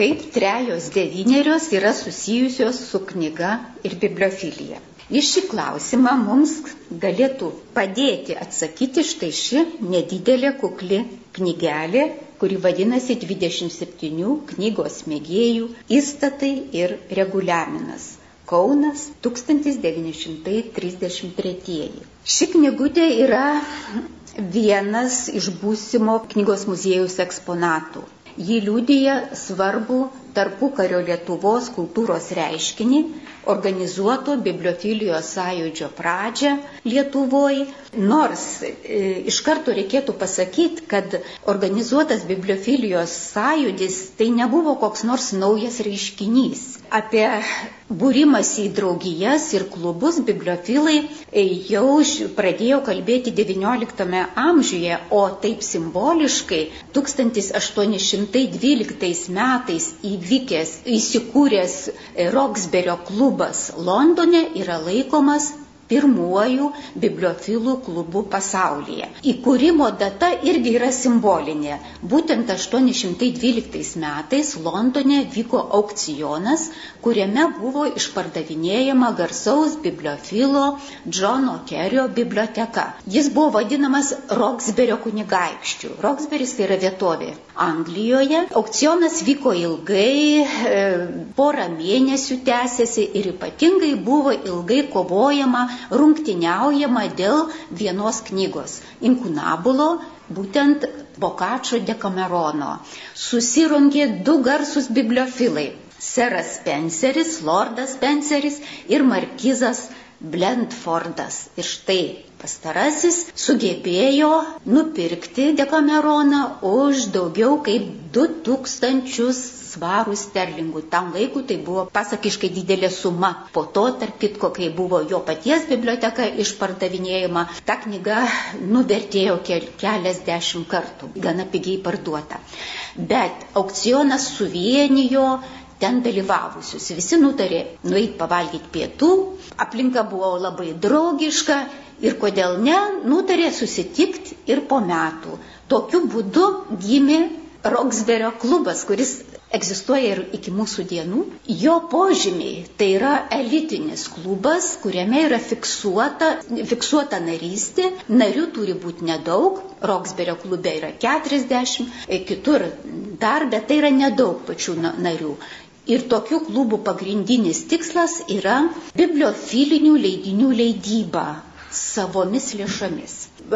kaip trejos devynerios yra susijusios su knyga ir bibliofilija. Į šį klausimą mums galėtų padėti atsakyti štai ši nedidelė kukli knygelė, kuri vadinasi 27 knygos mėgėjų įstatai ir reguliaminas. Kaunas 1933. Ši knygutė yra vienas iš būsimo knygos muziejaus eksponatų. Ji liūdija svarbu tarpukario Lietuvos kultūros reiškinį, organizuoto bibliofilijos sąjūdžio pradžią Lietuvoje. Nors e, iš karto reikėtų pasakyti, kad organizuotas bibliofilijos sąjūdis tai nebuvo koks nors naujas reiškinys. Apie būrimas į draugijas ir klubus bibliofilai jau pradėjo kalbėti XIX amžiuje, o taip simboliškai 1812 metais įvykęs, įsikūręs Roksberio klubas Londone yra laikomas pirmuoju bibliofilų klubu pasaulyje. Įkūrimo data irgi yra simbolinė. Būtent 812 metais Londone vyko aukcionas, kuriame buvo išpardavinėjama garsaus bibliofilo Džono Kerio biblioteka. Jis buvo vadinamas Roksberio kunigaikščių. Roksberis tai yra vietovė Anglijoje. Aukcionas vyko ilgai, e, porą mėnesių tęsiasi ir ypatingai buvo ilgai kovojama rungtiniaujama dėl vienos knygos - Inkunabulo, būtent Bokačio dekamerono. Susirungė du garsus bibliofilai - Seras Spenceris, Lordas Spenceris ir Markizas Blendfordas. Ir štai pastarasis sugebėjo nupirkti dekameroną už daugiau kaip 2000 svarų sterlingų. Tam laikui tai buvo pasakiškai didelė suma. Po to, tarp kitko, kai buvo jo paties biblioteka išpardavinėjama, ta knyga nuvertėjo keliasdešimt kartų, gana pigiai parduota. Bet aukcionas suvienijo ten dalyvavusius. Visi nutarė nueiti pavalgyti pietų, aplinka buvo labai draugiška ir kodėl ne, nutarė susitikti ir po metų. Tokiu būdu gimė Roksberio klubas, kuris egzistuoja ir iki mūsų dienų. Jo požymiai tai yra elitinis klubas, kuriame yra fiksuota, fiksuota narystė. Narių turi būti nedaug. Roksberio klube yra 40, e, kitur dar, bet tai yra nedaug pačių narių. Ir tokių klubų pagrindinis tikslas yra bibliofilinių leidinių leidyba savomis lėšomis.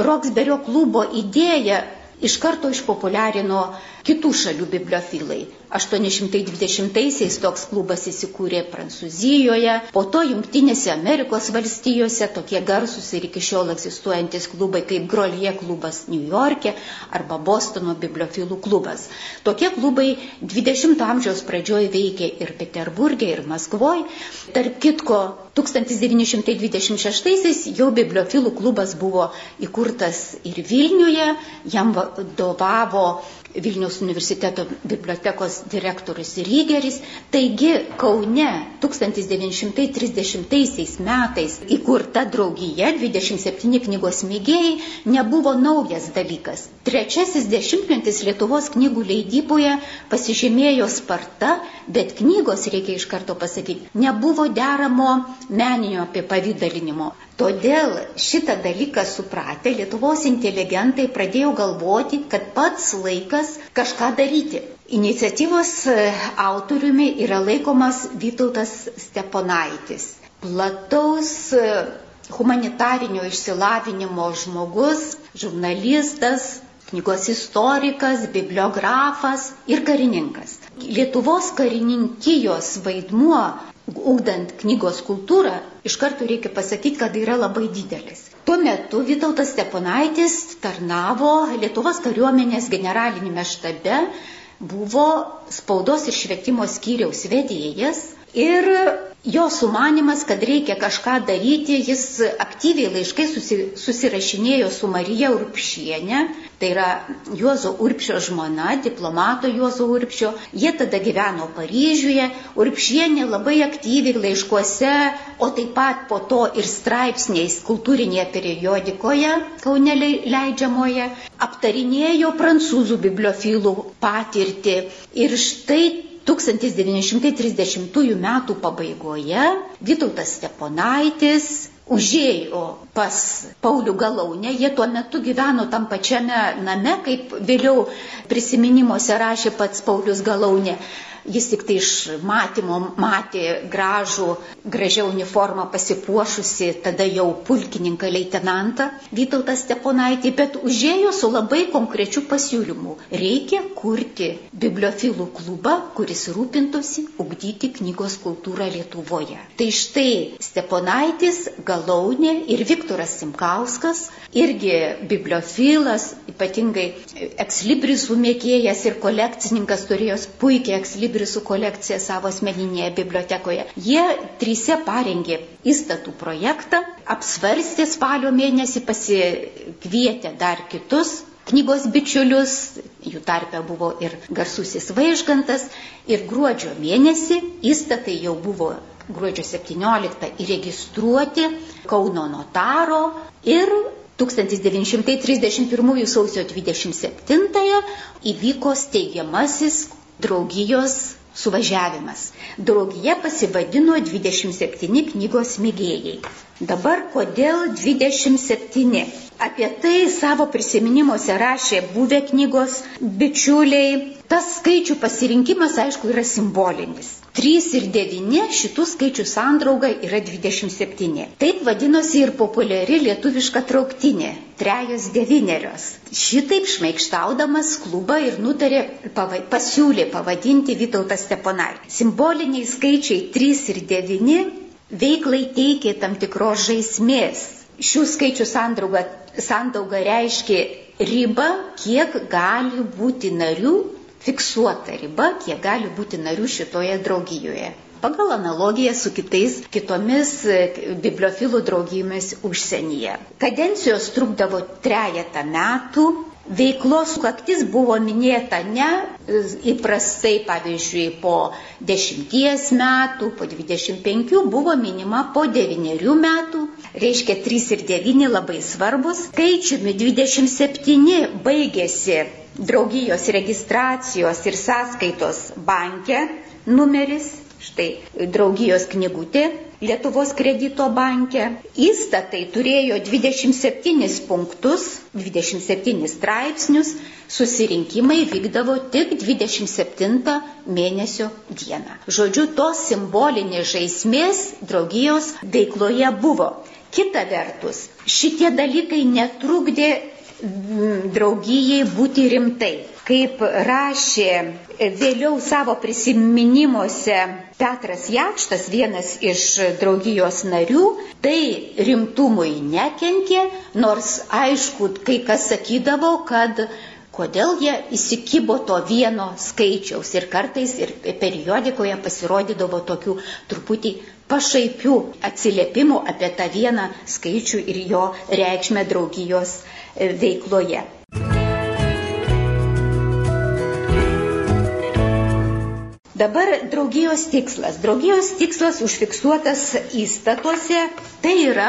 Roksberio klubo idėja iš karto išpopuliarino kitų šalių bibliofilai. 820-aisiais toks klubas įsikūrė Prancūzijoje, po to Junktinėse Amerikos valstijose tokie garsus ir iki šiol egzistuojantis klubai kaip Grolie klubas New York'e arba Bostono bibliofilų klubas. Tokie klubai 20-ojo amžiaus pradžioje veikė ir Peterburgė, ir Maskvoje. Tarp kitko, 1926-aisiais jau bibliofilų klubas buvo įkurtas ir Vilniuje, jam dobavo Vilniaus universiteto bibliotekos direktorius Rygeris. Taigi Kaune 1930 metais įkurta draugija 27 knygos mėgėjai nebuvo naujas dalykas. Trečiasis dešimtmetis Lietuvos knygų leidyboje pasižymėjo sparta, bet knygos, reikia iš karto pasakyti, nebuvo deramo meninio apipavydalinimo. Todėl šitą dalyką supratę Lietuvos inteligentai pradėjo galvoti, kad pats laikas kažką daryti. Iniciatyvos e, autoriumi yra laikomas Vytautas Steponaitis. Plataus e, humanitarinio išsilavinimo žmogus, žurnalistas, knygos istorikas, bibliografas ir karininkas. Lietuvos karininkijos vaidmuo ugdant knygos kultūrą, iš karto reikia pasakyti, kad yra labai didelis. Tuo metu Vytautas Steponaitis tarnavo Lietuvos kariuomenės generalinėme štabe, buvo spaudos ir švietimo skyriaus vedėjas ir jo sumanimas, kad reikia kažką daryti, jis aktyviai laiškai susi, susirašinėjo su Marija Urpšienė, tai yra Juozo Urpšio žmona, diplomato Juozo Urpšio. Jie tada gyveno Paryžiuje, Urpšienė labai aktyviai laiškuose, o taip pat po to ir straipsniais kultūrinėje periodikoje Kaune leidžiamoje aptarinėjo prancūzų bibliofilų patirtį. Ir štai 1930 m. pabaigoje Vytautas Steponaitis užėjo pas Paulių Galaunę, jie tuo metu gyveno tam pačiame name, kaip vėliau prisiminimuose rašė pats Paulius Galaunė. Jis tik tai iš matymo matė gražų, gražią uniformą pasipuošusi, tada jau pulkininką leitenantą Vytautą Steponaitį, bet užėjo su labai konkrečiu pasiūlymu. Reikia kurti bibliofilų klubą, kuris rūpintųsi ugdyti knygos kultūrą Lietuvoje. Tai štai Steponaitis, Galaunė ir Viktoras Simkauskas, irgi bibliofilas, ypatingai ekslibrisų mėgėjas ir kolekcininkas turėjo puikiai ekslibrisų Librisų kolekciją savo asmeninėje bibliotekoje. Jie tryse parengė įstatų projektą, apsvarstė spalio mėnesį, pasikvietė dar kitus knygos bičiulius, jų tarpe buvo ir garsusis vaižgantas, ir gruodžio mėnesį įstatai jau buvo gruodžio 17 įregistruoti Kauno notaro ir 1931 sausio 27 įvyko steigiamasis draugijos suvažiavimas. Draugija pasivadino 27 knygos mėgėjai. Dabar kodėl 27? Apie tai savo prisiminimuose rašė buvę knygos bičiuliai. Tas skaičių pasirinkimas, aišku, yra simbolinis. 3 ir 9 šitų skaičių sandrauga yra 27. Taip vadinosi ir populiari lietuviška trauktinė - trejos devynerios. Šitaip šmaikštaudamas klubą ir nutarė, pava, pasiūlė pavadinti Vytautą Steponai. Simboliniai skaičiai 3 ir 9 veiklai teikė tam tikros žaismės. Šių skaičių sandrauga, sandauga reiškia ribą, kiek gali būti narių fiksuota riba, kiek gali būti narių šitoje draugijoje. Pagal analogiją su kitais kitomis e, bibliofilų draugijomis užsienyje. Kadencijos trukdavo trejata metų, Veiklos sukaktis buvo minėta ne e, įprastai, pavyzdžiui, po 10 metų, po 25 buvo minima po 9 metų, reiškia 3 ir 9 labai svarbus. Skaičiumi 27 baigėsi draugijos registracijos ir sąskaitos banke numeris, štai draugijos knygutė Lietuvos kredito banke. Įstatai turėjo 27 punktus, 27 straipsnius, susirinkimai vykdavo tik 27 mėnesio dieną. Žodžiu, tos simbolinės žaismės draugijos veikloje buvo. Kita vertus, šitie dalykai netrukdė draugijai būti rimtai. Kaip rašė vėliau savo prisiminimuose Petras Jakštas, vienas iš draugijos narių, tai rimtumui nekenkė, nors aišku, kai kas sakydavo, kad kodėl jie įsikibo to vieno skaičiaus ir kartais ir periodikoje pasirodydavo tokių truputį pašaipių atsiliepimų apie tą vieną skaičių ir jo reikšmę draugijos veikloje. Dabar draugijos tikslas. Draugijos tikslas užfiksuotas įstatuose, tai yra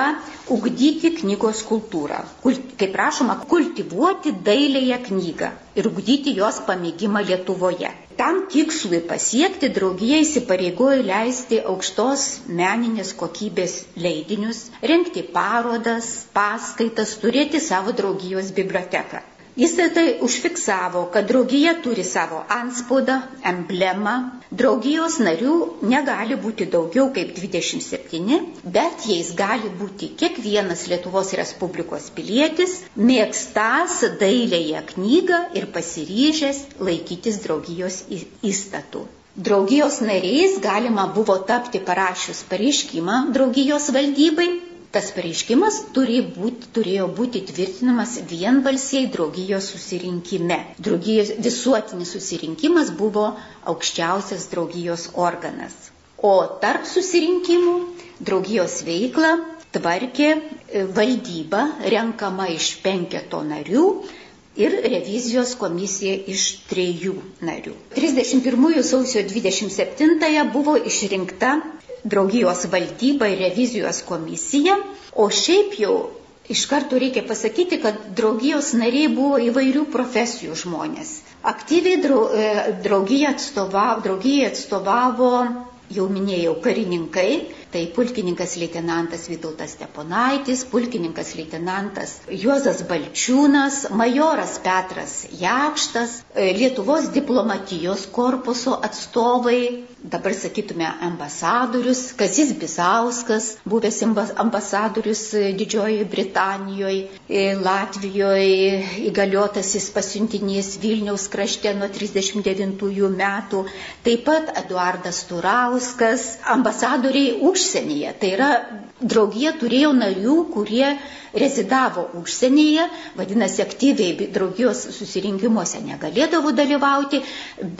ugdyti knygos kultūrą. Kaip prašoma, kultivuoti dailėje knygą ir ugdyti jos pamėgimą Lietuvoje. Tam tikslui pasiekti draugija įsipareigojo leisti aukštos meninės kokybės leidinius, renkti parodas, paskaitas, turėti savo draugijos biblioteką. Jis tai užfiksavo, kad draugija turi savo anspaudą, emblemą. Draugijos narių negali būti daugiau kaip 27, bet jais gali būti kiekvienas Lietuvos Respublikos pilietis, mėgstas dailėje knygą ir pasiryžęs laikytis draugijos įstatų. Draugijos nariais galima buvo tapti parašius pareiškimą draugijos valdybai Tas pareiškimas turi būti, turėjo būti tvirtinamas vienbalsiai draugijos susirinkime. Draugijos visuotinis susirinkimas buvo aukščiausias draugijos organas. O tarp susirinkimų draugijos veiklą tvarkė e, valdyba renkama iš penketo narių ir revizijos komisija iš trejų narių. 31 sausio 27 buvo išrinkta draugijos valdyba ir revizijos komisija, o šiaip jau Iš karto reikia pasakyti, kad draugijos nariai buvo įvairių profesijų žmonės. Aktyviai e, draugijai atstovavo, draugijai atstovavo, jau minėjau, karininkai, tai pulkininkas leitenantas Vytautas Steponaitis, pulkininkas leitenantas Juozas Balčiūnas, majoras Petras Jakštas, e, Lietuvos diplomatijos korpuso atstovai, dabar sakytume ambasadorius, Kazis Bizauskas, buvęs ambasadorius Didžiojoje Britanijoje, Latvijoje, įgaliotasis pasiuntinys Vilniaus krašte nuo 39 metų, taip pat Eduardas Turauskas, ambasadoriai už užsienyje. Tai yra, draugija turėjo narių, kurie rezidavo užsienyje, vadinasi, aktyviai draugijos susirinkimuose negalėdavo dalyvauti,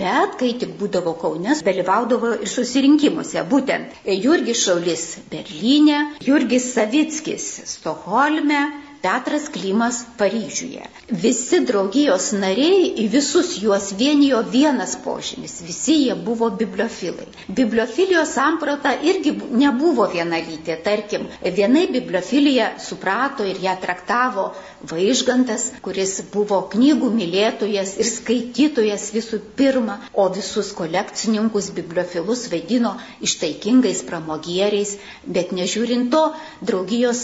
bet kai tik būdavo Kaunės, dalyvaudavo ir susirinkimuose. Būtent Jurgis Šaulis Berlyne, Jurgis Savickis Stokholme, Petras Klimas Paryžiuje. Visi draugijos nariai, visus juos vienijo vienas požymis, visi jie buvo bibliofilai. Bibliofilijos samprata irgi nebuvo vienalytė, tarkim, vienai bibliofiliją suprato ir ją traktavo Vaižgantas, kuris buvo knygų mylėtojas ir skaitytojas visų pirma, o visus kolekcininkus bibliofilus vaidino ištaikingais pramogieriais, bet nežiūrint to, draugijos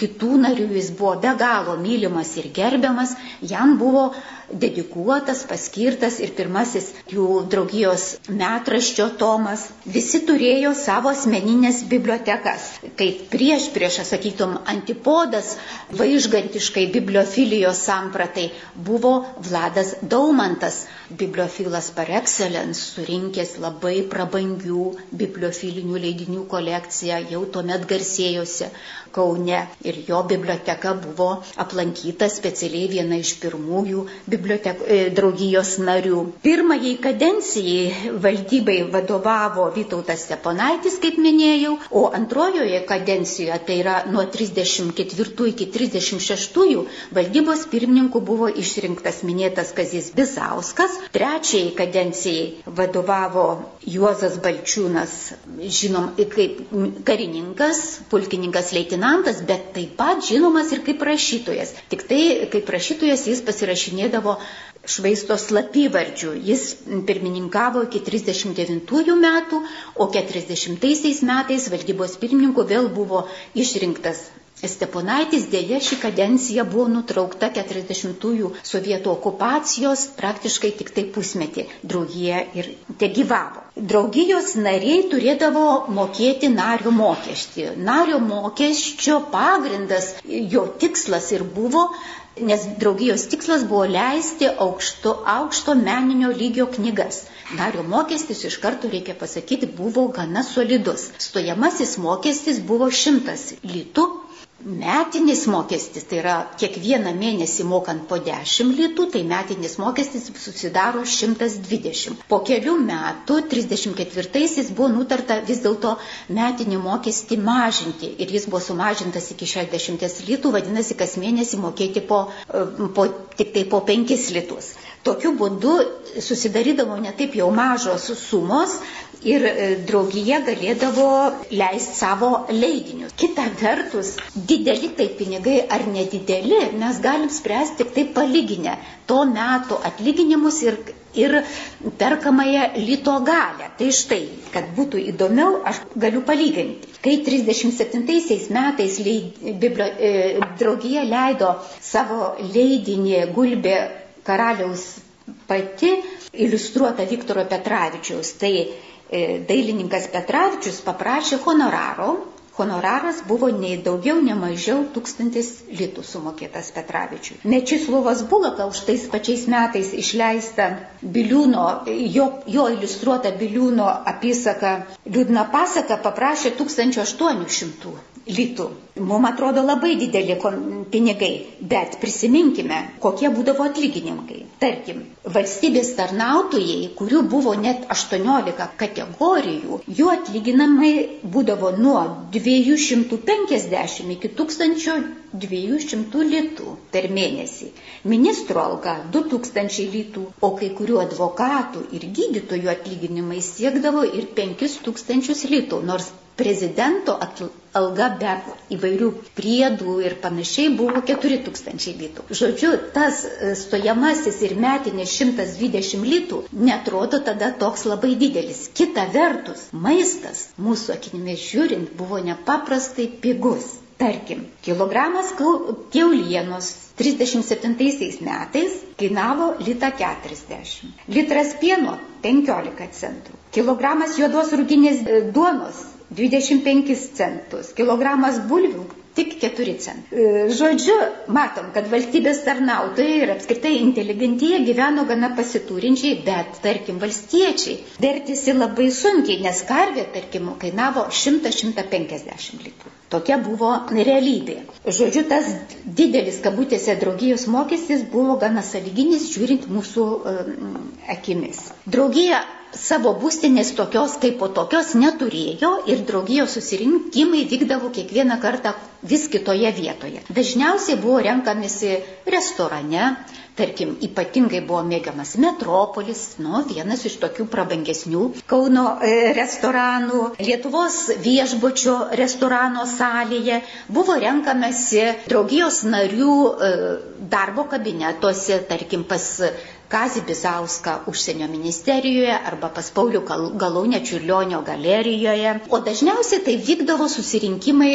kitų narių jis buvo be galo mylimas ir gerbiamas, jam buvo dedikuotas, paskirtas ir pirmasis jų draugijos metraščio tomas. Visi turėjo savo asmeninės bibliotekas. Kaip prieš priešą, sakytum, antipodas vaižgantiškai bibliofilijos sampratai buvo Vladas Daumantas, bibliofilas par excellence, surinkęs labai prabangių bibliofilinių leidinių kolekciją, jau tuomet garsėjosi Kaune. Ir jo biblioteka buvo aplankyta specialiai viena iš pirmųjų bibliotek, e, draugijos narių. Pirmajai kadencijai valdybai vadovavo Vytautas Steponaitis, kaip minėjau, o antrojoje kadencijoje, tai yra nuo 34 iki 36 valdybos pirmininku buvo išrinktas minėtas Kazis Bizauskas. Trečiajai kadencijai vadovavo Juozas Balčiūnas, žinom, kaip karininkas, pulkininkas leitenantas, bet taip pat žinomas ir kaip rašytojas. Tik tai kaip rašytojas jis pasirašinėdavo savo švaisto slapyvardžių. Jis pirmininkavo iki 39 metų, o 40 metais valdybos pirmininku vėl buvo išrinktas Steponaitis dėja ši kadencija buvo nutraukta 40-ųjų sovietų okupacijos praktiškai tik tai pusmetį. Draugija ir te gyvavo. Draugijos nariai turėdavo mokėti nario mokestį. Nario mokesčio pagrindas, jo tikslas ir buvo nes draugijos tikslas buvo leisti aukšto, aukšto meninio lygio knygas. Nario mokestis iš karto reikia pasakyti buvo gana solidus. Stojamasis mokestis buvo šimtas litų Metinis mokestis, tai yra kiekvieną mėnesį mokant po 10 litų, tai metinis mokestis susidaro 120. Po kelių metų, 34-aisiais, buvo nutarta vis dėlto metinį mokestį mažinti ir jis buvo sumažintas iki 60 litų, vadinasi, kas mėnesį mokėti po, po, tik tai po 5 litus. Tokiu būdu susidarydavo ne taip jau mažos sumos ir e, draugija galėdavo leisti savo leidinius. Kita vertus, dideli tai pinigai ar nedideli, mes galim spręsti tik tai palyginę to meto atlyginimus ir, ir perkamąją lito galę. Tai štai, kad būtų įdomiau, aš galiu palyginti. Kai 37 metais leid, biblio, e, draugija leido savo leidinį Gulbė karaliaus pati iliustruota Viktoro Petravičiaus. Tai dailininkas Petravičius paprašė honoraro. Honoraras buvo nei daugiau, nei mažiau tūkstantis litų sumokėtas Petravičiui. Mečislovas Bulaka už tais pačiais metais išleista Biliūno, jo, jo iliustruota Biliūno apysaka Liūdna pasaka paprašė 1800 litų. Mums atrodo labai dideli pinigai, bet prisiminkime, kokie būdavo atlyginimai. Tarkim, valstybės tarnautojai, kurių buvo net 18 kategorijų, jų atlyginamai būdavo nuo 250 iki 1200 litų per mėnesį. Ministro alga 2000 litų, o kai kurių advokatų ir gydytojų atlyginimai siekdavo ir 5000 litų, nors prezidento alga be įvairių priedų ir panašiai buvo 4000 litų. Žodžiu, tas e, stojamasis ir metinis 120 litų netrodo tada toks labai didelis. Kita vertus, maistas mūsų akinimis žiūrint buvo nepaprastai pigus. Tarkim, kilogramas keulienos 37 metais kainavo litą 40, litras pieno 15 centų, kilogramas juodos rūginės e, duonos 25 centus, kilogramas bulvių tik 4 centai. E, žodžiu, matom, kad valstybės tarnautojai ir apskritai inteligentija gyveno gana pasiturinčiai, bet, tarkim, valstiečiai vertėsi labai sunkiai, nes karvė, tarkim, kainavo 100-150 litrų. Tokia buvo realybė. Žodžiu, tas didelis kabutėse draugijos mokestis buvo gana saliginis, žiūrint mūsų um, akimis. Draugija savo būstinės tokios kaip po tokios neturėjo ir draugijos susirinkimai vykdavo kiekvieną kartą vis kitoje vietoje. Dažniausiai buvo renkamisi restorane, tarkim, ypatingai buvo mėgiamas Metropolis, nu, vienas iš tokių prabangesnių Kauno e, restoranų, Lietuvos viešbučio restorano salėje, buvo renkamasi draugijos narių e, darbo kabinetuose, tarkim, pas Kazį Bizauską užsienio ministerijoje arba pas Paulių Galaunę Čiurlionio galerijoje. O dažniausiai tai vykdavo susirinkimai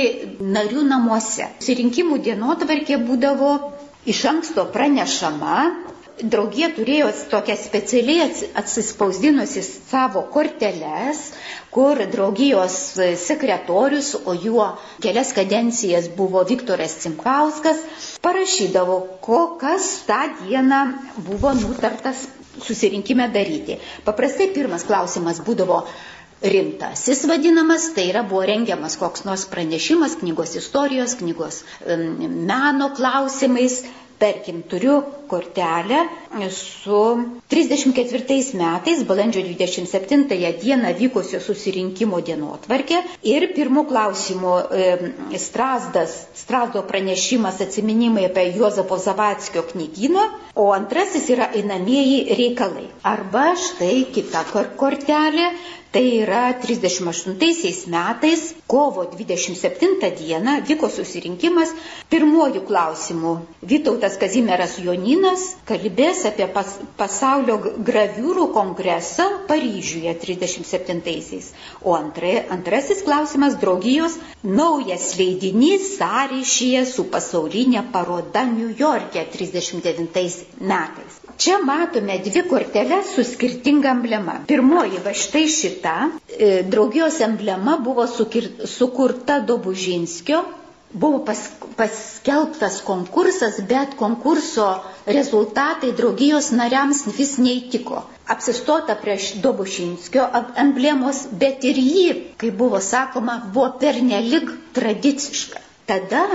narių namuose. Susirinkimų dienotvarkė būdavo iš anksto pranešama draugija turėjo tokią specialiai atsispausdinusi savo korteles, kur draugijos sekretorius, o juo kelias kadencijas buvo Viktoras Cimkauskas, parašydavo, kokas tą dieną buvo nutartas susirinkime daryti. Paprastai pirmas klausimas būdavo, rimtasis vadinamas, tai yra buvo rengiamas koks nors pranešimas knygos istorijos, knygos meno klausimais, Tarkim, turiu kortelę su 34 metais, balandžio 27 dieną vykusio susirinkimo dienotvarkė ir pirmų klausimų e, Strasdas, Strasdo pranešimas atsiminimai apie Juozapo Zavatskio knygyną, o antrasis yra einamieji reikalai. Arba štai kita kortelė, Tai yra 38 metais, kovo 27 dieną, vyko susirinkimas pirmojų klausimų. Vytautas Kazimieras Joninas kalbės apie pas, pasaulio graviūrų kongresą Paryžiuje 37-aisiais. O antrai, antrasis klausimas - draugijos naujas leidinys sąryšyje su pasaulinė paroda New York'e 39 metais. Čia matome dvi korteles su skirtinga emblema. Pirmoji, va štai šita, e, draugijos emblema buvo sukir, sukurta Dobužinskio, buvo pas, paskelbtas konkursas, bet konkurso rezultatai draugijos nariams vis neįtiko. Apsistota prieš Dobušinskio emblemos, bet ir ji, kaip buvo sakoma, buvo pernelik tradiciška. Tada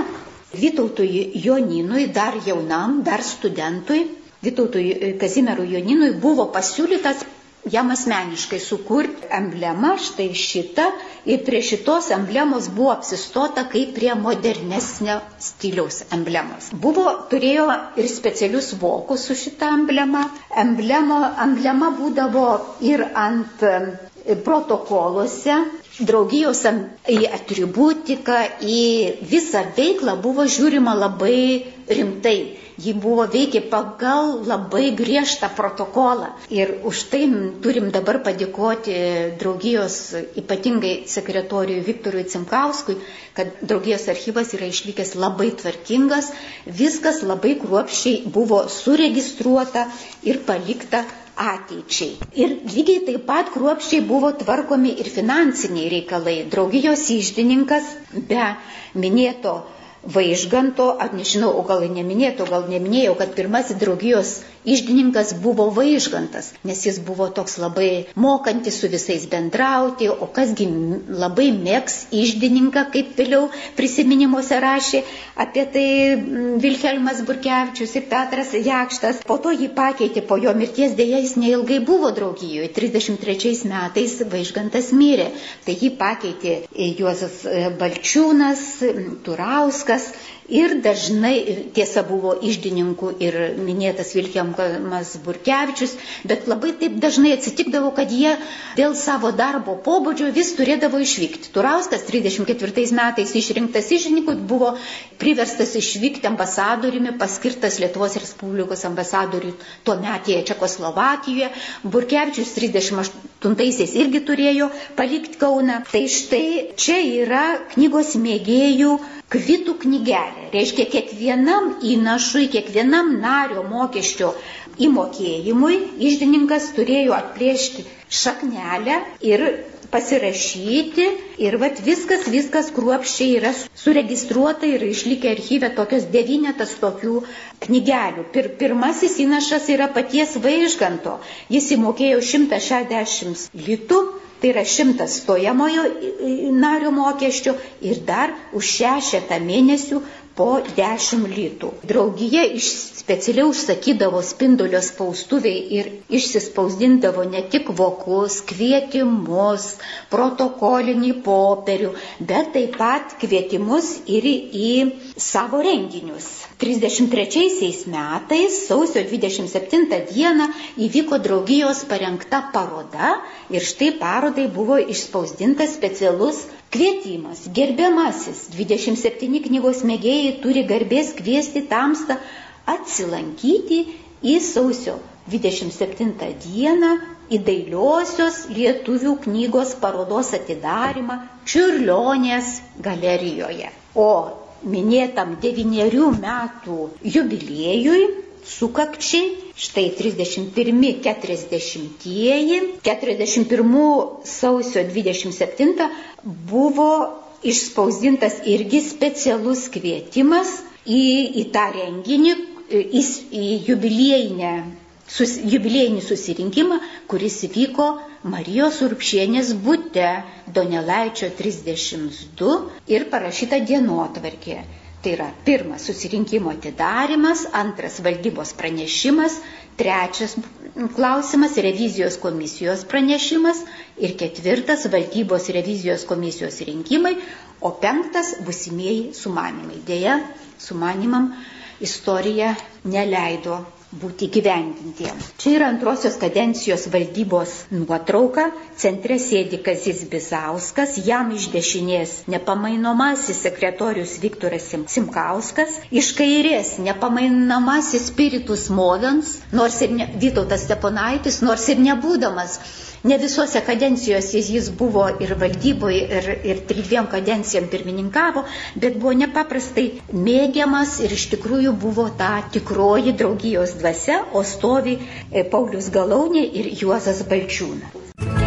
Vytautui Joninui, dar jaunam, dar studentui, Vytautui e, Kazimierui Joninui buvo pasiūlytas jam asmeniškai sukurti emblemą, štai šitą, ir prie šitos emblemos buvo apsistota kaip prie modernesnio stiliaus emblemos. Buvo, turėjo ir specialius vokus su šitą emblemą. Emblemo, emblema būdavo ir ant e, protokoluose, draugijos į atributiką, į visą veiklą buvo žiūrima labai rimtai ji buvo veikė pagal labai griežtą protokolą. Ir už tai turim dabar padėkoti draugijos ypatingai sekretoriui Viktorui Cimkauskui, kad draugijos archyvas yra išlikęs labai tvarkingas, viskas labai kruopščiai buvo suregistruota ir palikta ateičiai. Ir lygiai taip pat kruopščiai buvo tvarkomi ir finansiniai reikalai. Draugijos išdininkas be minėto Vaižganto, ar nežinau, o gal neminėtų, gal neminėjau, kad pirmasis draugijos išdininkas buvo Vaižgantas, nes jis buvo toks labai mokantis su visais bendrauti, o kasgi labai mėgs išdininką, kaip vėliau prisiminimuose rašė apie tai Vilhelmas Burkevičius ir Petras Jakštas. Po to jį pakeitė, po jo mirties dėja jis neilgai buvo draugijoje. 33 metais Vaižgantas mirė. Tai jį pakeitė Juozas Balčiūnas, Turauskas, discuss ir dažnai, tiesa buvo išdininkų ir minėtas Vilkiamas Burkevičius, bet labai taip dažnai atsitikdavo, kad jie dėl savo darbo pobūdžio vis turėdavo išvykti. Turauskas 34 metais išrinktas išdininku buvo priverstas išvykti ambasadoriumi, paskirtas Lietuvos Respublikos ambasadoriui tuo metėje Čekoslovakijoje. Burkevičius 38-aisiais irgi turėjo palikti Kauną. Tai štai čia yra knygos mėgėjų kvitų knygelė. Reiškia, kiekvienam įnašui, kiekvienam nario mokesčio įmokėjimui išdininkas turėjo atplėšti šaknelę ir pasirašyti ir vat viskas, viskas kruopščiai yra suregistruota ir išlikę archyve tokios devynetas tokių knygelių. Pir, pirmasis įnašas yra paties vaižganto. Jis įmokėjo 160 litų Tai yra šimtas stojamojo nario mokesčio ir dar už šešetą mėnesių po 10 litų. Draugija iš specialiai užsakydavo spindulio spaustuviai ir išsispausdindavo ne tik vokus, kvietimus, protokolinį popierių, bet taip pat kvietimus ir į savo renginius. 33 metais, sausio 27 dieną, įvyko draugijos parengta paroda ir štai parodai buvo išspausdintas specialus kvietimas. Gerbiamasis, 27 knygos mėgėjai turi garbės kviesti tamstą atsilankyti į sausio 27 dieną į dailiosios lietuvių knygos parodos atidarimą Čiurlionės galerijoje. O minėtam devynerių metų jubiliejui, sukakčiai, štai 31-40-ieji, 41 sausio 27 buvo išspausdintas irgi specialus kvietimas į, į tą renginį, į, į jubiliejinę sus, jubiliejinį susirinkimą, kuris vyko Marijos Urpšienės būte Donelaičio 32 ir parašyta dienotvarkė. Tai yra pirmas susirinkimo atidarimas, antras valdybos pranešimas, trečias klausimas revizijos komisijos pranešimas ir ketvirtas valdybos revizijos komisijos rinkimai, o penktas busimieji sumanimai. Deja, sumanimam istorija neleido būti gyvendintiems. Čia yra antrosios kadencijos valdybos nuotrauka, centre sėdi Kazis Bizauskas, jam iš dešinės nepamainomasis sekretorius Viktoras Simkauskas, iš kairės nepamainomasis spiritus Movens, nors ir ne, Vytautas Steponaitis, nors ir nebūdamas Ne visose kadencijose jis buvo ir valdyboje, ir, ir dviem kadencijom pirmininkavo, bet buvo nepaprastai mėgiamas ir iš tikrųjų buvo ta tikroji draugijos dvasia, o stovi e, Paulius Galaunė ir Juozas Balčiūnas.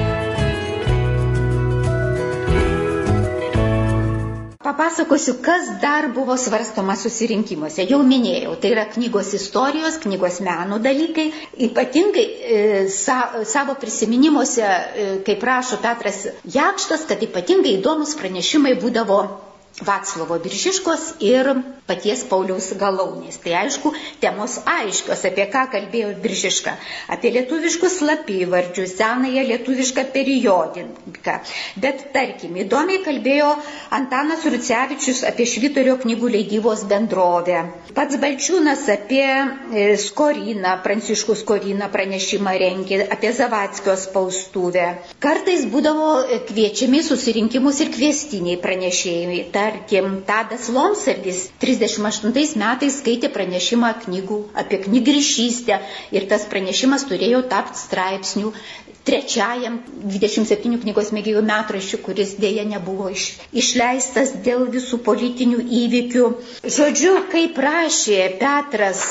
Papasakosiu, kas dar buvo svarstoma susirinkimuose. Jau minėjau, tai yra knygos istorijos, knygos meno dalykai. Ypatingai e, sa, savo prisiminimuose, e, kaip rašo Petras Jakštas, kad ypatingai įdomus pranešimai būdavo Vaclovo Biržiškos ir paties Pauliaus Galaunės. Tai aišku, temos aiškios, apie ką kalbėjo Biržiška. Apie lietuviškus slapyvardžius, senąją lietuvišką periodiką. Bet tarkim, įdomiai kalbėjo Antanas Rucevičius apie Švitorio knygų leidybos bendrovę. Pats Balčiūnas apie e, Skoriną, Pranciškų Skoriną pranešimą rengė, apie Zavatskio spaustuvę. Kartais būdavo kviečiami susirinkimus ir kviestiniai pranešėjai. Ta tarkim, Tadas Lomsargis 38 metais skaitė pranešimą knygų apie knygrišystę ir tas pranešimas turėjo tapti straipsnių trečiajam 27 knygos mėgėjų metraščių, kuris dėja nebuvo iš, išleistas dėl visų politinių įvykių. Žodžiu, kaip rašė Petras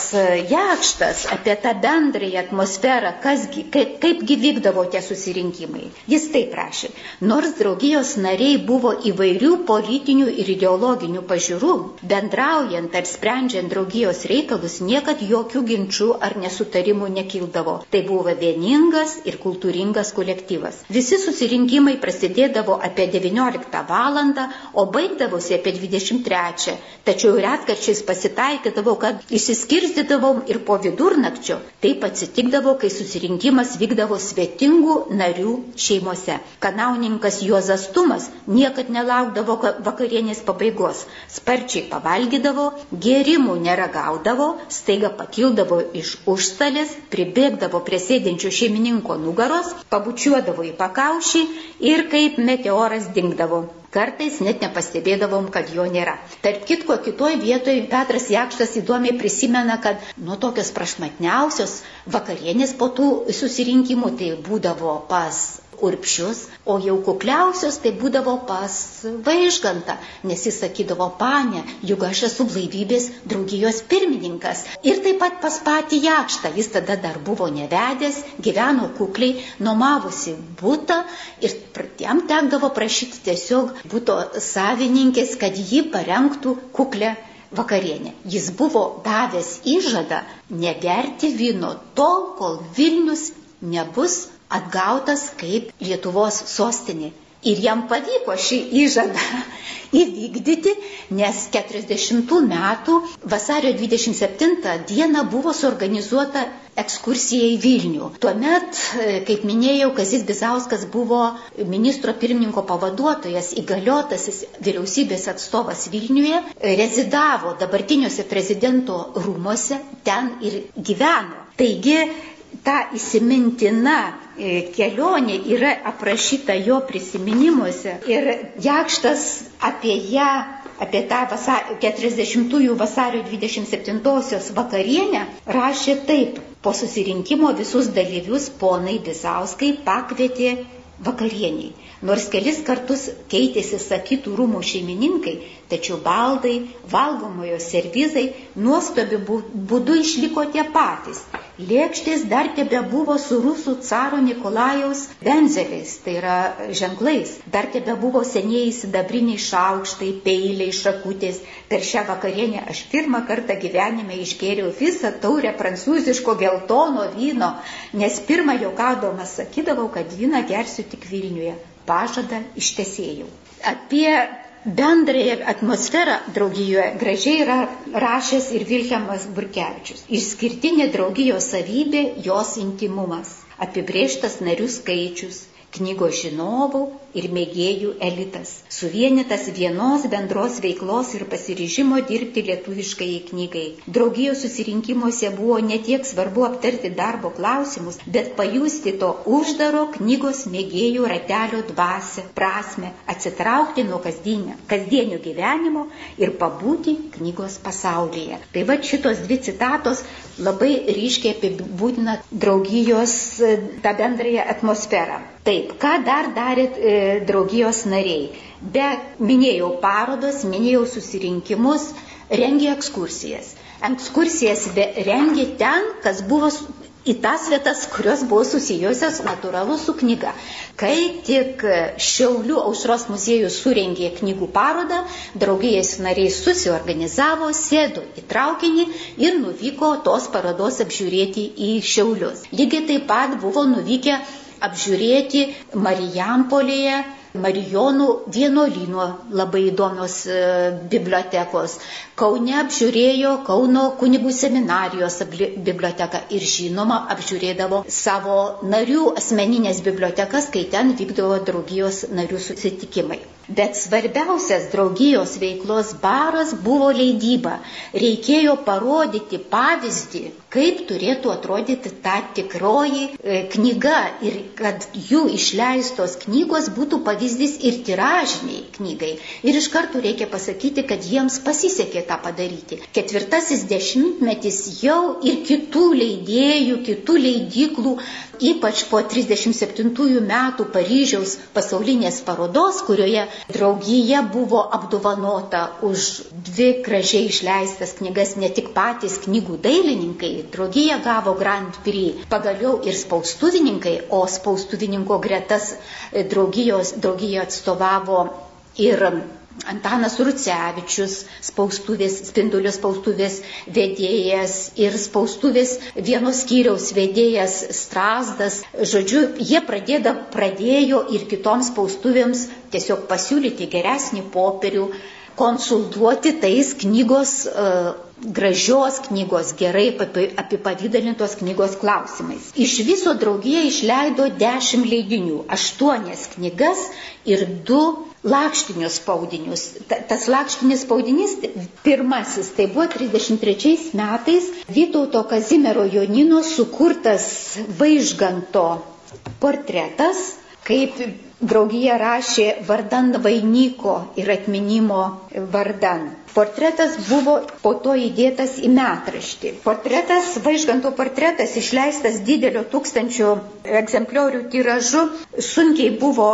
Jakštas apie tą bendrąją atmosferą, kasgi, kaip, kaipgi vykdavo tie susirinkimai. Jis taip rašė. Nors draugijos nariai buvo įvairių politinių ir ideologinių pažiūrų, bendraujant ar sprendžiant draugijos reikalus, niekad jokių ginčių ar nesutarimų nekildavo. Tai buvo vieningas ir kultūringas būringas kolektyvas. Visi susirinkimai prasidėdavo apie 19 val. o baigdavosi apie 23. Tačiau retkarčiais pasitaikydavo, kad išsiskirstydavom ir po vidurnakčio. Taip atsitikdavo, kai susirinkimas vykdavo svetingų narių šeimose. Kanauninkas Juozas Tumas niekad nelaukdavo vakarienės pabaigos. Sparčiai pavalgydavo, gėrimų neragaudavo, staiga pakildavo iš užstalės, pribėgdavo prie sėdinčio šeimininko nugaros, pabučiuodavo į pakaušį ir kaip meteoras dingdavo. Kartais net nepastebėdavom, kad jo nėra. Tarp kitko, kitoj vietoje Petras Jakštas įdomiai prisimena, kad nuo tokios prašmatniausios vakarienės po tų susirinkimų tai būdavo pas urpšius, o jau kukliausios tai būdavo pas vaižgantą, nes jis sakydavo, panė, juk aš esu blaivybės draugijos pirmininkas. Ir taip pat pas patį jakštą, jis tada dar buvo nevedęs, gyveno kukliai, nuomavusi būtą ir jam tekdavo prašyti tiesiog būto savininkės, kad ji parengtų kuklę vakarienę. Jis buvo davęs įžadą negerti vyno tol, kol Vilnius nebus atgautas kaip Lietuvos sostinė. Ir jam pavyko šį įžadą įvykdyti, nes 40 metų vasario 27 dieną buvo suorganizuota ekskursija į Vilnių. Tuomet, kaip minėjau, Kazis Bizauskas buvo ministro pirmininko pavaduotojas, įgaliotasis vyriausybės atstovas Vilniuje, rezidavo dabartiniuose prezidento rūmose, ten ir gyveno. Taigi, ta įsimintina kelionė yra aprašyta jo prisiminimuose ir Jakštas apie ją, apie tą vasar, 40-ųjų vasario 27-osios vakarienę rašė taip. Po susirinkimo visus dalyvius ponai Bizauskai pakvietė vakarieniai. Nors kelis kartus keitėsi sakytų rūmų šeimininkai, tačiau baldai, valgomojo servizai nuostabiu būdu išliko tie patys. Lėkštės dar tebe buvo su rusų caro Nikolajaus benzeliais, tai yra ženklais. Dar tebe buvo senieji sidabriniai šaukštai, peiliai, šakutės. Per šią vakarienę aš pirmą kartą gyvenime išgėriau visą taurę prancūziško geltono vyno, nes pirmą jokaudamas sakydavau, kad vyną gersiu tik Vilniuje pažadą ištesėjau. Apie bendrąją atmosferą draugijoje gražiai yra rašęs ir Vilhelmas Burkevičius. Išskirtinė draugijos savybė jos intimumas, apibrieštas narių skaičius, knygos žinovų ir mėgėjų elitas, suvienytas vienos bendros veiklos ir pasiryžimo dirbti lietuviškai knygai. Draugijos susirinkimuose buvo ne tiek svarbu aptarti darbo klausimus, bet pajusti to uždaro knygos mėgėjų ratelio dvasę, prasme, atsitraukti nuo kasdienio, kasdienio gyvenimo ir pabūti knygos pasaulyje. Tai va šitos dvi citatos labai ryškiai apibūdina draugijos tą bendrąją atmosferą. Taip, ką dar darė e, draugijos nariai? Be minėjau parodos, minėjau susirinkimus, rengė ekskursijas. Ekskursijas rengė ten, kas buvo į tas vietas, kurios buvo susijusios natūralu su knyga. Kai tik Šiaulių aušros muziejus surengė knygų parodą, draugijos nariai susiorganizavo, sėdo į traukinį ir nuvyko tos parodos apžiūrėti į Šiaulius. Lygiai taip pat buvo nuvykę apžiūrėti Marijampolėje Marijonų vienuolino labai įdomios e, bibliotekos. Kaune apžiūrėjo Kauno kunigų seminarijos biblioteką ir žinoma apžiūrėdavo savo narių asmeninės bibliotekas, kai ten vykdavo draugijos narių susitikimai. Bet svarbiausias draugijos veiklos baras buvo leidyba. Reikėjo parodyti pavyzdį, kaip turėtų atrodyti ta tikroji e, knyga ir kad jų išleistos knygos būtų pavyzdys ir tiražiniai knygai. Ir iš karto reikia pasakyti, kad jiems pasisekė tą padaryti. Ketvirtasis dešimtmetis jau ir kitų leidėjų, kitų leidyklų ypač po 37 metų Paryžiaus pasaulinės parodos, kurioje draugija buvo apdovanota už dvi gražiai išleistas knygas, ne tik patys knygų dailininkai, draugija gavo Grand Prix, pagaliau ir spaustuvininkai, o spaustuvininko gretas draugijos, draugija atstovavo ir Antanas Rucevičius, spaustuvės, spindulio spaustuvės vedėjas ir spaustuvės vienos skyriaus vedėjas Strasdas. Žodžiu, jie pradėda, pradėjo ir kitoms spaustuvėms tiesiog pasiūlyti geresnį popierių, konsultuoti tais knygos uh, gražios knygos, gerai apipavydalintos knygos klausimais. Iš viso draugija išleido dešimt leidinių, aštuonias knygas ir du lakštinius spaudinius. Ta, tas lakštinis spaudinys, pirmasis, tai buvo 33 metais Vytauto Kazimiero Jonino sukurtas vaižganto portretas, kaip draugija rašė vardan vainyko ir atminimo vardan. Portretas buvo po to įdėtas į metraštį. Portretas, vaižganto portretas išleistas didelio tūkstančio egzempliorių tiražu, sunkiai buvo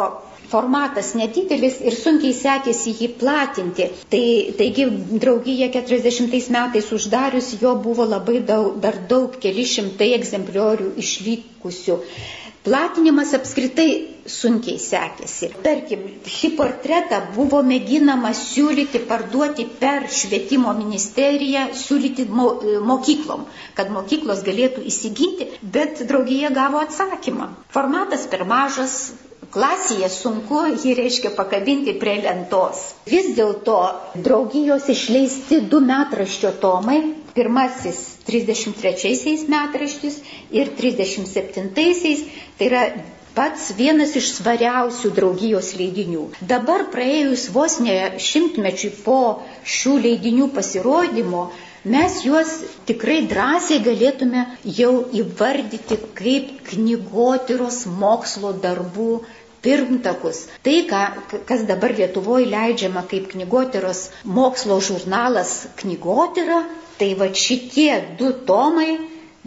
formatas nedidelis ir sunkiai sekėsi jį platinti. Tai, taigi draugija 40 metais uždarius jo buvo labai daug, dar daug, keli šimtai egzempliorių išlikusių. Platinimas apskritai sunkiai sekėsi. Tarkim, šį portretą buvo mėginama siūlyti, parduoti per švietimo ministeriją, siūlyti mo, mokyklom, kad mokyklos galėtų įsigyti, bet draugija gavo atsakymą. Formatas per mažas, klasėje sunku jį reiškia pakabinti prie lentos. Vis dėlto draugijos išleisti du metraščio tomai. Pirmasis 33 metraštis ir 37-aisiais, tai yra pats vienas iš svariausių draugijos leidinių. Dabar praėjus vos ne šimtmečiui po šių leidinių pasirodymo, mes juos tikrai drąsiai galėtume jau įvardyti kaip knygotyros mokslo darbų pirmtakus. Tai, ką, kas dabar Lietuvoje leidžiama kaip knygotyros mokslo žurnalas knygotyra, Tai va šitie du tomai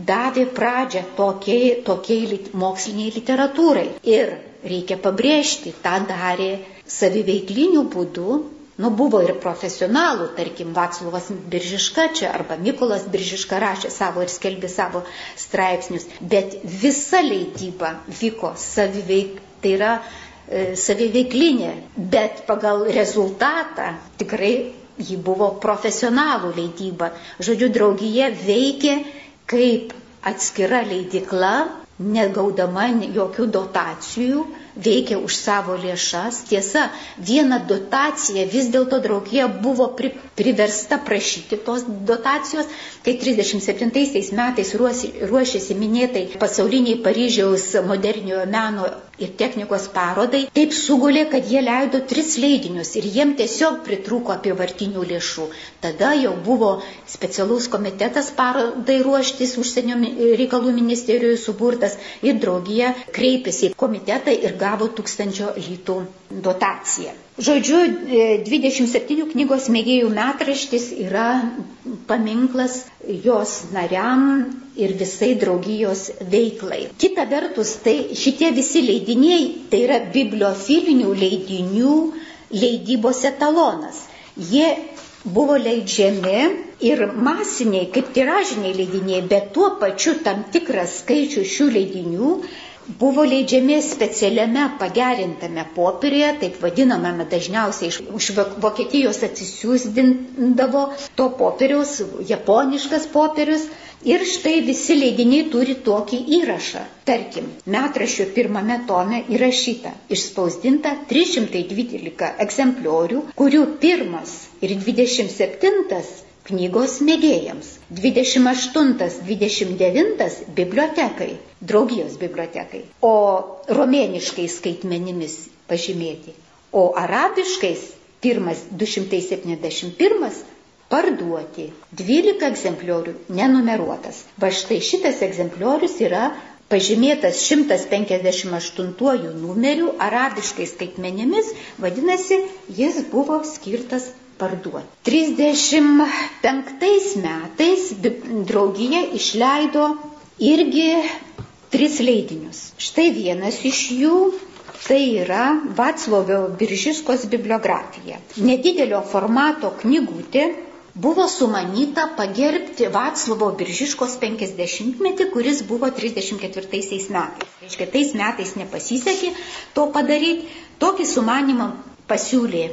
davė pradžią tokiai, tokiai moksliniai literatūrai. Ir reikia pabrėžti, tą darė saviveiklinių būdų, nu buvo ir profesionalų, tarkim, Vaclovas Biržiška čia arba Mikolas Biržiška rašė savo ir skelbė savo straipsnius, bet visa leidyba vyko saviveik, tai yra e, saviveiklinė, bet pagal rezultatą tikrai ji buvo profesionalų leidyba. Žodžiu, draugija veikė kaip atskira leidikla, negaudama jokių dotacijų, veikia už savo lėšas. Tiesa, viena dotacija vis dėlto draugija buvo pri, priversta prašyti tos dotacijos, kai 37 metais ruošėsi minėtai pasauliniai Paryžiaus moderniojo meno ir technikos parodai, taip sugulė, kad jie leido tris leidinius ir jiem tiesiog pritrūko apivartinių lėšų. Tada jau buvo specialus komitetas parodai ruoštis užsienio reikalų ministerijoje suburtas ir draugija kreipėsi į komitetą ir gavo tūkstančio litų dotaciją. Žodžiu, 27 e, knygos mėgėjų metraštis yra paminklas jos nariam ir visai draugijos veiklai. Kita vertus, tai šitie visi leidiniai, tai yra bibliofilinių leidinių leidybos etalonas. Jie buvo leidžiami ir masiniai, kaip tiražiniai leidiniai, bet tuo pačiu tam tikras skaičius šių leidinių buvo leidžiami specialiame pagerintame popierėje, taip vadinamame dažniausiai iš, iš Vokietijos atsisiūsdindavo to popieriaus, japoniškas popierius. Ir štai visi leidiniai turi tokį įrašą. Tarkim, metraščio pirmame tome įrašyta, išspausdinta 312 egzempliorių, kurių pirmas ir 27 knygos mėgėjams. 28-29 bibliotekai, draugijos bibliotekai, o romėniškai skaitmenimis pažymėti, o arabiškais pirmas 271 parduoti. 12 egzempliorių nenumeruotas. Va štai šitas egzempliorius yra pažymėtas 158 numeriu arabiškais skaitmenimis, vadinasi, jis buvo skirtas parduoti. 35 metais draugija išleido irgi tris leidinius. Štai vienas iš jų tai yra Vaclovio Biržiskos bibliografija. Nedidelio formato knygutė buvo sumanyta pagerbti Vaclavo Biržiškos 50-metį, kuris buvo 34 metais. Reiškia, tais metais nepasisekė to padaryti. Tokį sumanimą pasiūlė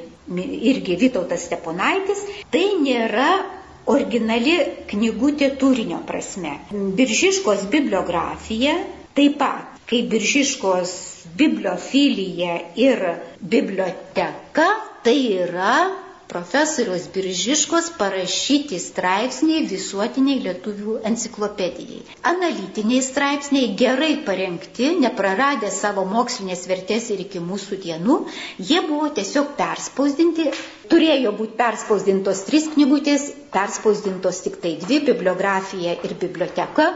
irgi Vytautas Steponaitis, tai nėra originali knygutė turinio prasme. Biržiškos bibliografija taip pat, kaip Biržiškos bibliofilija ir biblioteka, tai yra profesoriaus Biržiškos parašyti straipsniai visuotiniai lietuvių enciklopedijai. Analitiniai straipsniai gerai parengti, nepraradę savo mokslinės vertės ir iki mūsų dienų, jie buvo tiesiog perspausdinti, turėjo būti perspausdintos trys knygutės, perspausdintos tik tai dvi - bibliografija ir biblioteka.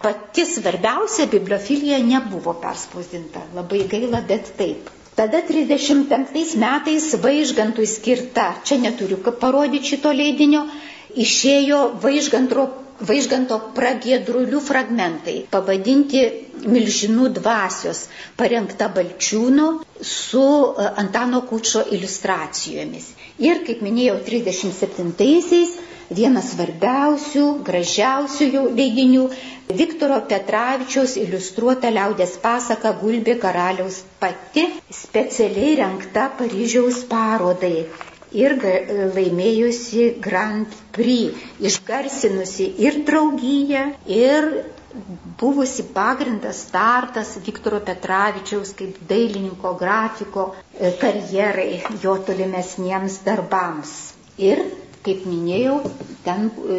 Pati svarbiausia bibliofilija nebuvo perspausdinta. Labai gaila, bet taip. Tada 35 metais vaižgantui skirta, čia neturiu parodyti šito leidinio, išėjo vaižganto, vaižganto pragėdrulių fragmentai, pavadinti Milžinų dvasios, parengta Balčiūno su e, Antano Kučio iliustracijomis. Ir, kaip minėjau, 37-aisiais vienas svarbiausių, gražiausių jų leidinių Viktoro Petravičiaus iliustruota liaudės pasaka Gulbė karaliaus pati specialiai renkta Paryžiaus parodai ir laimėjusi Grand Prix, išgarsinusi ir draugiją, ir buvusi pagrindas startas Viktoro Petravičiaus kaip dailininko grafiko karjerai, jo tolimesniems darbams. Ir kaip minėjau, ten e,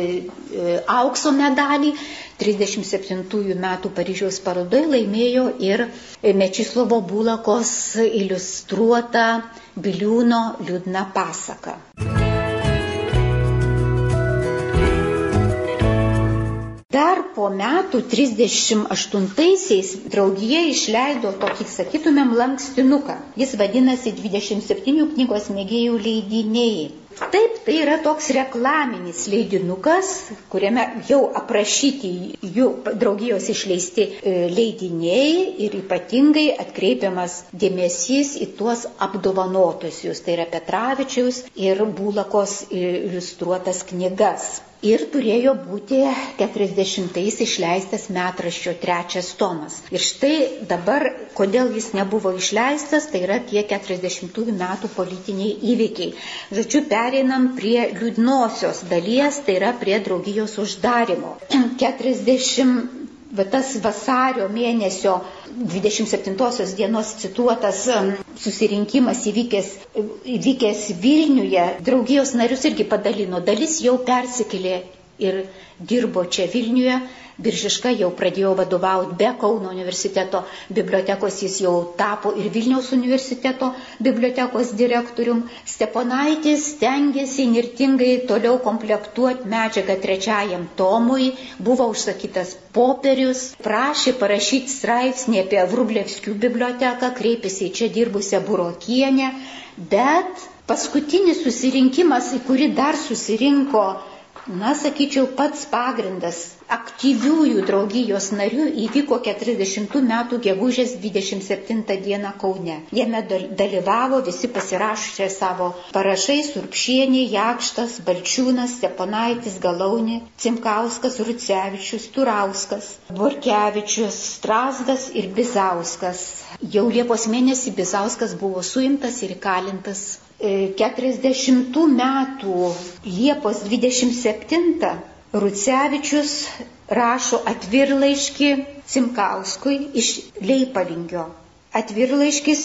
e, aukso medalį 37 metų Paryžiaus parodoje laimėjo ir Mečislovo Bulakos iliustruota Biliūno liūdna pasaka. Dar po metų 38-aisiais draugija išleido tokį, sakytumėm, lankstinuką. Jis vadinasi 27 knygos mėgėjų leidiniai. Taip, tai yra toks reklaminis leidinukas, kuriame jau aprašyti jų draugijos išleisti e, leidiniai ir ypatingai atkreipiamas dėmesys į tuos apdovanotusius, tai yra Petravičiaus ir Bulakos iliustruotas knygas ir turėjo būti 40-ais išleistas metraščio trečias tomas. Ir štai dabar, kodėl jis nebuvo išleistas, tai yra tie 40 metų politiniai įvykiai. Žodžiu, pereinam prie liūdnosios dalies, tai yra prie draugijos uždarimo. 40 va tas vasario mėnesio 27 dienos cituotas um, susirinkimas įvykęs, įvykęs Vilniuje, draugijos narius irgi padalino, dalis jau persikėlė ir dirbo čia Vilniuje, Biržiška jau pradėjo vadovauti be Kauno universiteto bibliotekos, jis jau tapo ir Vilniaus universiteto bibliotekos direktorium. Steponaitis stengiasi nirtingai toliau komplektuoti medžiagą trečiajam tomui, buvo užsakytas popierius, prašė parašyti straipsnį apie Vrublevskių biblioteką, kreipėsi į čia dirbusią Burokienę, bet paskutinis susirinkimas, į kurį dar susirinko na, sakyčiau, pats pagrindas aktyviųjų draugijos narių įvyko 40 metų gegužės 27 dieną Kaune. Jame dalyvavo visi pasirašę savo parašai Surpšienė, Jakštas, Balčiūnas, Steponaitis, Galaunė, Cimkauskas, Rucevičius, Turauskas, Borkevičius, Strasdas ir Bizauskas. Jau Liepos mėnesį Bizauskas buvo suimtas ir įkalintas 40 metų Liepos 27 Rucevičius rašo atvirlaiškį Simkauskui iš Leipalingio. Atvirlaiškis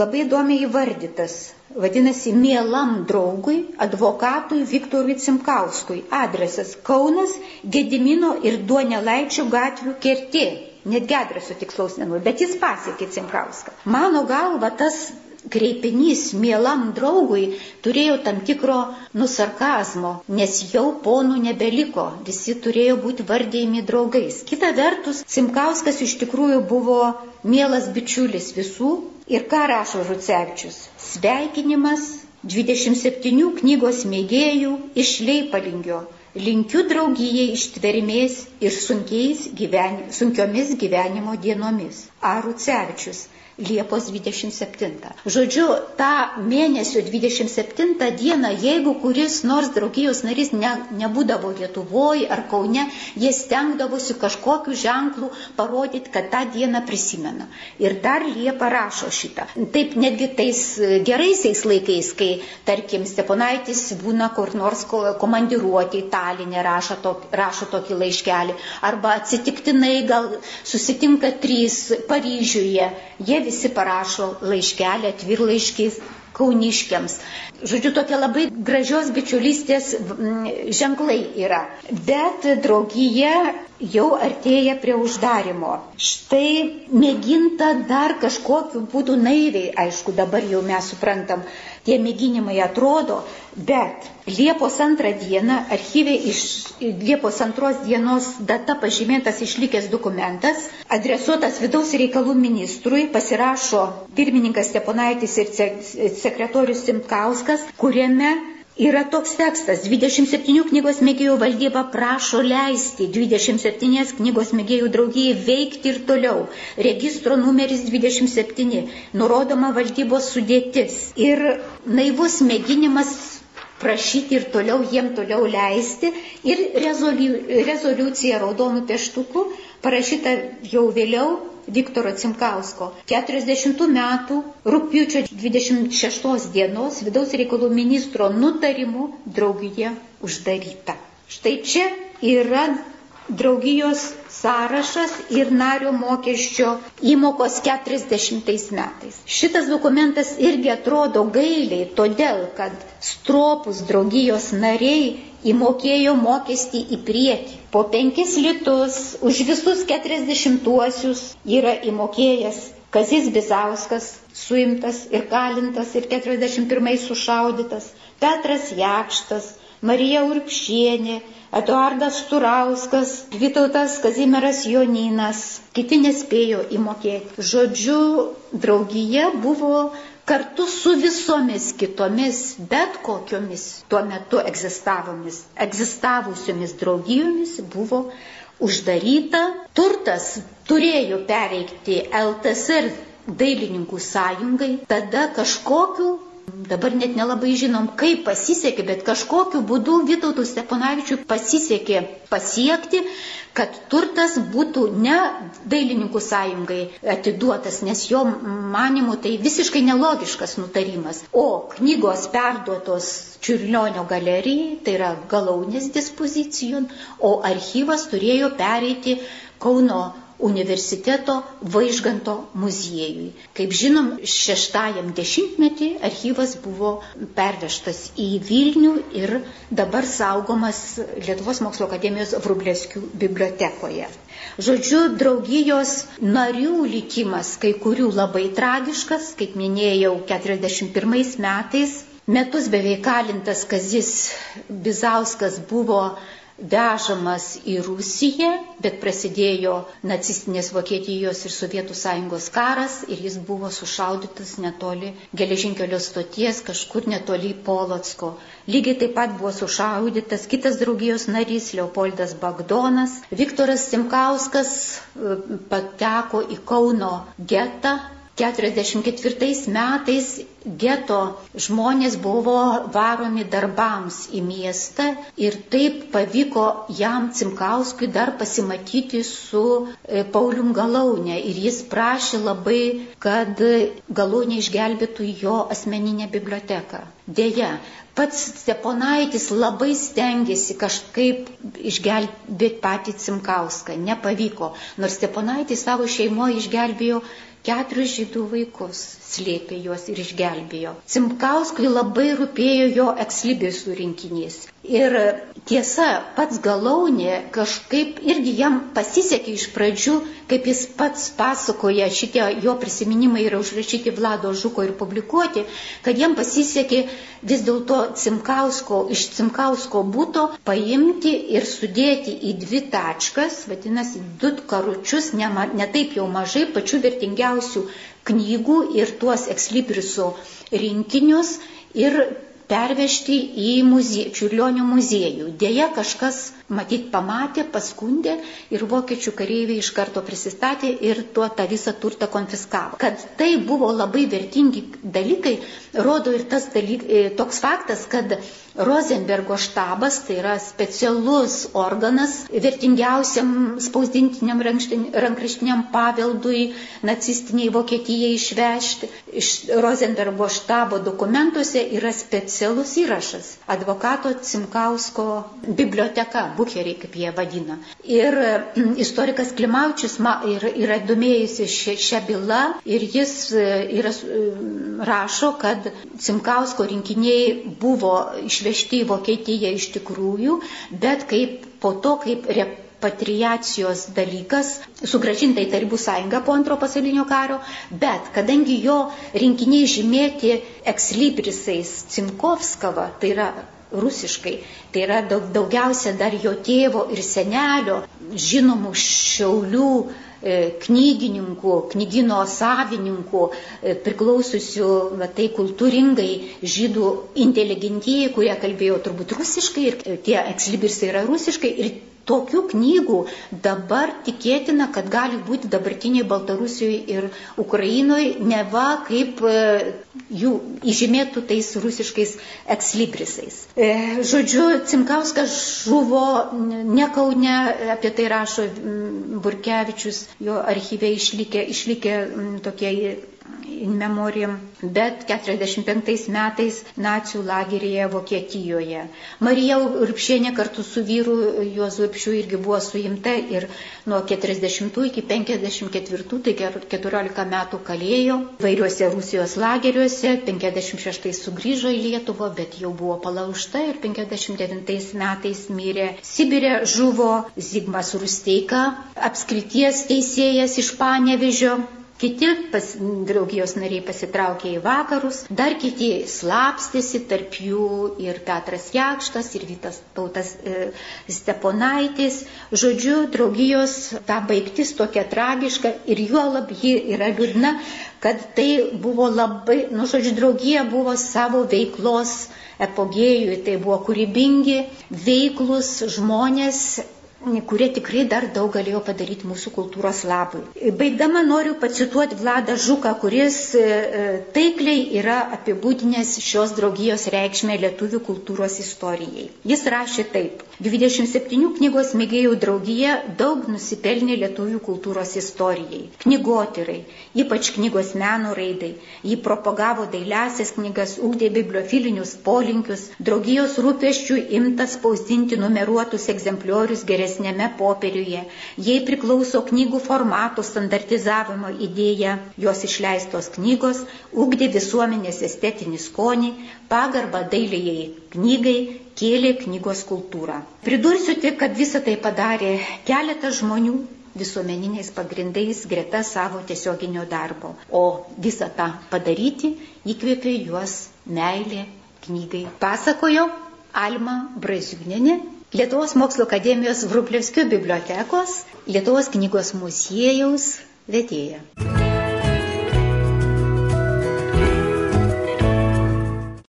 labai įdomiai įvardytas. Vadinasi, mielam draugui, advokatui Viktorui Cimkauskui. Adresas Kaunas, Gedimino ir Duonelaičių gatvių kertė. Netgi adreso tikslaus nenoriu, bet jis pasiekė Cimkauską. Mano galva, tas kreipinys mielam draugui turėjo tam tikro nusarkazmo, nes jau ponų nebeliko, visi turėjo būti vardėjami draugais. Kita vertus, Simkauskas iš tikrųjų buvo mielas bičiulis visų ir ką rašo Žucevičius? Sveikinimas 27 knygos mėgėjų iš Leipalingio. Linkiu draugijai ištvermės ir gyven, sunkiomis gyvenimo dienomis. Arucevičius Liepos 27. Žodžiu, tą mėnesio 27 dieną, jeigu kuris nors draugijos narys ne, nebūdavo Lietuvoje ar Kaune, jie stengdavosi kažkokiu ženklu parodyti, kad tą dieną prisimena. Ir dar Liepa rašo šitą. Taip netgi tais geraisiais laikais, kai, tarkim, Steponaitis būna kur nors komandiruoti į Talinę, rašo, tok, rašo tokį laiškelį, arba atsitiktinai gal susitinka trys Paryžiuje, jie visi parašo laiškelį, atvirlaiškis kauniškiams. Žodžiu, tokia labai gražios bičiulystės ženklai yra. Bet draugija jau artėja prie uždarimo. Štai mėginta dar kažkokiu būdu naiviai, aišku, dabar jau mes suprantam, tie mėginimai atrodo, bet Liepos antrą dieną archyvė iš Liepos antros dienos data pažymėtas išlikęs dokumentas, adresuotas vidaus reikalų ministrui, pasirašo pirmininkas Steponaitis ir sekretorius Simtkauskas, kuriame Yra toks tekstas, 27 knygos mėgėjų valdyba prašo leisti 27 knygos mėgėjų draugijai veikti ir toliau. Registro numeris 27, nurodoma valdybos sudėtis. Ir naivus mėginimas prašyti ir toliau jiem toliau leisti. Ir rezoliu, rezoliucija raudonų pieštukų parašyta jau vėliau Viktoro Cimkausko 40 metų rūpiučio 26 dienos vidaus reikalų ministro nutarimu draugija uždaryta. Štai čia yra draugijos sąrašas ir nario mokesčio įmokos 40 metais. Šitas dokumentas irgi atrodo gailiai, todėl kad stropus draugijos nariai įmokėjo mokestį į priekį. Po penkis litus už visus keturiasdešimtuosius yra įmokėjęs Kazis Bizauskas, suimtas ir kalintas ir 41 sušaudytas, Petras Jakštas, Marija Urkšienė, Eduardas Turauskas, Vytautas Kazimieras Joninas, kiti nespėjo įmokėti. Žodžiu, draugija buvo kartu su visomis kitomis, bet kokiomis tuo metu egzistavusiomis draugijomis buvo uždaryta. Turtas turėjo pereikti LTSR dailininkų sąjungai, tada kažkokiu Dabar net nelabai žinom, kaip pasisekė, bet kažkokiu būdu Vytautų Steponavičiui pasisekė pasiekti, kad turtas būtų ne dailininkų sąjungai atiduotas, nes jo manimu tai visiškai nelogiškas nutarimas, o knygos perduotos Čiurlionio galerijai, tai yra galaunės dispozicijon, o archyvas turėjo pereiti Kauno universiteto Vaižganto muziejui. Kaip žinom, šeštajam dešimtmetį archyvas buvo pervežtas į Vilnių ir dabar saugomas Lietuvos mokslo akademijos Vrublėskių bibliotekoje. Žodžiu, draugijos narių likimas, kai kurių labai tragiškas, kaip minėjau, 41 metais metus beveik kalintas Kazis Bizauskas buvo vežamas į Rusiją, bet prasidėjo nacistinės Vokietijos ir Sovietų sąjungos karas ir jis buvo sušaudytas netoli geležinkelio stoties, kažkur netoli Polotsko. Lygiai taip pat buvo sušaudytas kitas draugijos narys Leopoldas Bagdonas. Viktoras Simkauskas e, pateko į Kauno getą 44 metais geto žmonės buvo varomi darbams į miestą ir taip pavyko jam Cimkauskui dar pasimatyti su e, Paulium Galaunė ir jis prašė labai, kad Galaunė išgelbėtų jo asmeninę biblioteką. Deja, pats Steponaitis labai stengiasi kažkaip išgelbėti patį Cimkauską. Nepavyko, nors Steponaitis savo šeimoje išgelbėjo keturis žydų vaikus, slėpė juos ir išgelbėjo. Cimkauskui labai rūpėjo jo ekslibisų rinkinys. Ir tiesa, pats galaunė kažkaip irgi jam pasisekė iš pradžių, kaip jis pats pasakoja, šitie jo prisiminimai yra užrašyti Vlado Žuko ir publikuoti, kad jam pasisekė vis dėlto Cimkausko, iš Cimkausko būto paimti ir sudėti į dvi tačkas, vadinasi, du karučius, ne, ne taip jau mažai, pačių vertingiausių knygų ir tuos ekslibrisų rinkinius ir pervežti į muzie, Čiurlionio muziejų. Deja, kažkas matyt pamatė, paskundė ir vokiečių kareiviai iš karto prisistatė ir tuo tą visą turtą konfiskavo. Kad tai buvo labai vertingi dalykai, rodo ir tas dalyk, e, toks faktas, kad Rosenbergo štabas, tai yra specialus organas vertingiausiam spausdintiniam rankraštiniam paveldui nacistiniai Vokietijai išvežti. Iš Rosenbergo štabo dokumentuose yra specialus įrašas - advokato Cimkausko biblioteka, bucheriai kaip jie vadina. Ir mm, istorikas Klimaučius yra, yra domėjusi šią bylą ir jis e, yra, e, rašo, kad Cimkausko rinkiniai buvo išvežti išvežti į Vokietiją iš tikrųjų, bet kaip po to, kaip repatriacijos dalykas, sugražinta į Tarybų sąjungą po antro pasaulinio karo, bet kadangi jo rinkiniai žymėti ekslibrisais Cimkovskava, tai yra rusiškai, tai yra daug, daugiausia dar jo tėvo ir senelio žinomų šiaulių knygininkų, knygino savininkų, e, priklausiusių va, tai kultūringai žydų inteligentijai, kurie kalbėjo turbūt rusiškai ir tie ekslibirsai yra rusiškai ir tokių knygų dabar tikėtina, kad gali būti dabartiniai Baltarusijoje ir Ukrainoje, ne va kaip e, jų įžymėtų tais rusiškais ekslibrisais. E, žodžiu, Cimkauskas žuvo ne Kaune, apie tai rašo Burkevičius, jo archyve išlikė, išlikė tokie in memoriam, bet 45 metais nacijų lageryje Vokietijoje. Marija Urpšienė kartu su vyru Juozu Urpšiu irgi buvo suimta ir nuo 40 iki 54, tai 14 metų kalėjo vairiuose Rusijos lageriuose, 56 sugrįžo į Lietuvą, bet jau buvo palaužta ir 59 metais mirė. Sibirė žuvo Zigmas Rusteika, apskrities teisėjas iš Panevežio, Kiti pas, draugijos nariai pasitraukė į vakarus, dar kiti slapstėsi, tarp jų ir Petras Jakštas, ir Vytas Tautas e, Steponaitis. Žodžiu, draugijos ta baigtis tokia tragiška ir juo lab ji yra liūdna, kad tai buvo labai, nu, žodžiu, draugija buvo savo veiklos epogėjui, tai buvo kūrybingi, veiklus žmonės kurie tikrai dar daug galėjo padaryti mūsų kultūros labui. Baigdama noriu pacituoti Vladą Žuką, kuris e, e, taikliai yra apibūdinęs šios draugijos reikšmę lietuvių kultūros istorijai. Jis rašė taip. 27 knygos mėgėjų draugija daug nusipelnė lietuvių kultūros istorijai. Knygotirai, ypač knygos meno raidai. Ji propagavo dailiasias knygas, ugdė bibliofilinius polinkius, draugijos rūpeščių imtas spausdinti numeruotus egzempliorius geresnius geresnėme popieriuje. Jai priklauso knygų formato standartizavimo idėja, jos išleistos knygos ugdė visuomenės estetinį skonį, pagarbą dailėjai knygai, kėlė knygos kultūrą. Pridursiu tik, kad visą tai padarė keletas žmonių visuomeniniais pagrindais greta savo tiesioginio darbo. O visą tą padaryti įkvėpė juos meilė knygai. Pasakojo Alma Braziūnenė, Lietuvos mokslo akademijos Vrublevskio bibliotekos, Lietuvos knygos muziejaus vedėja.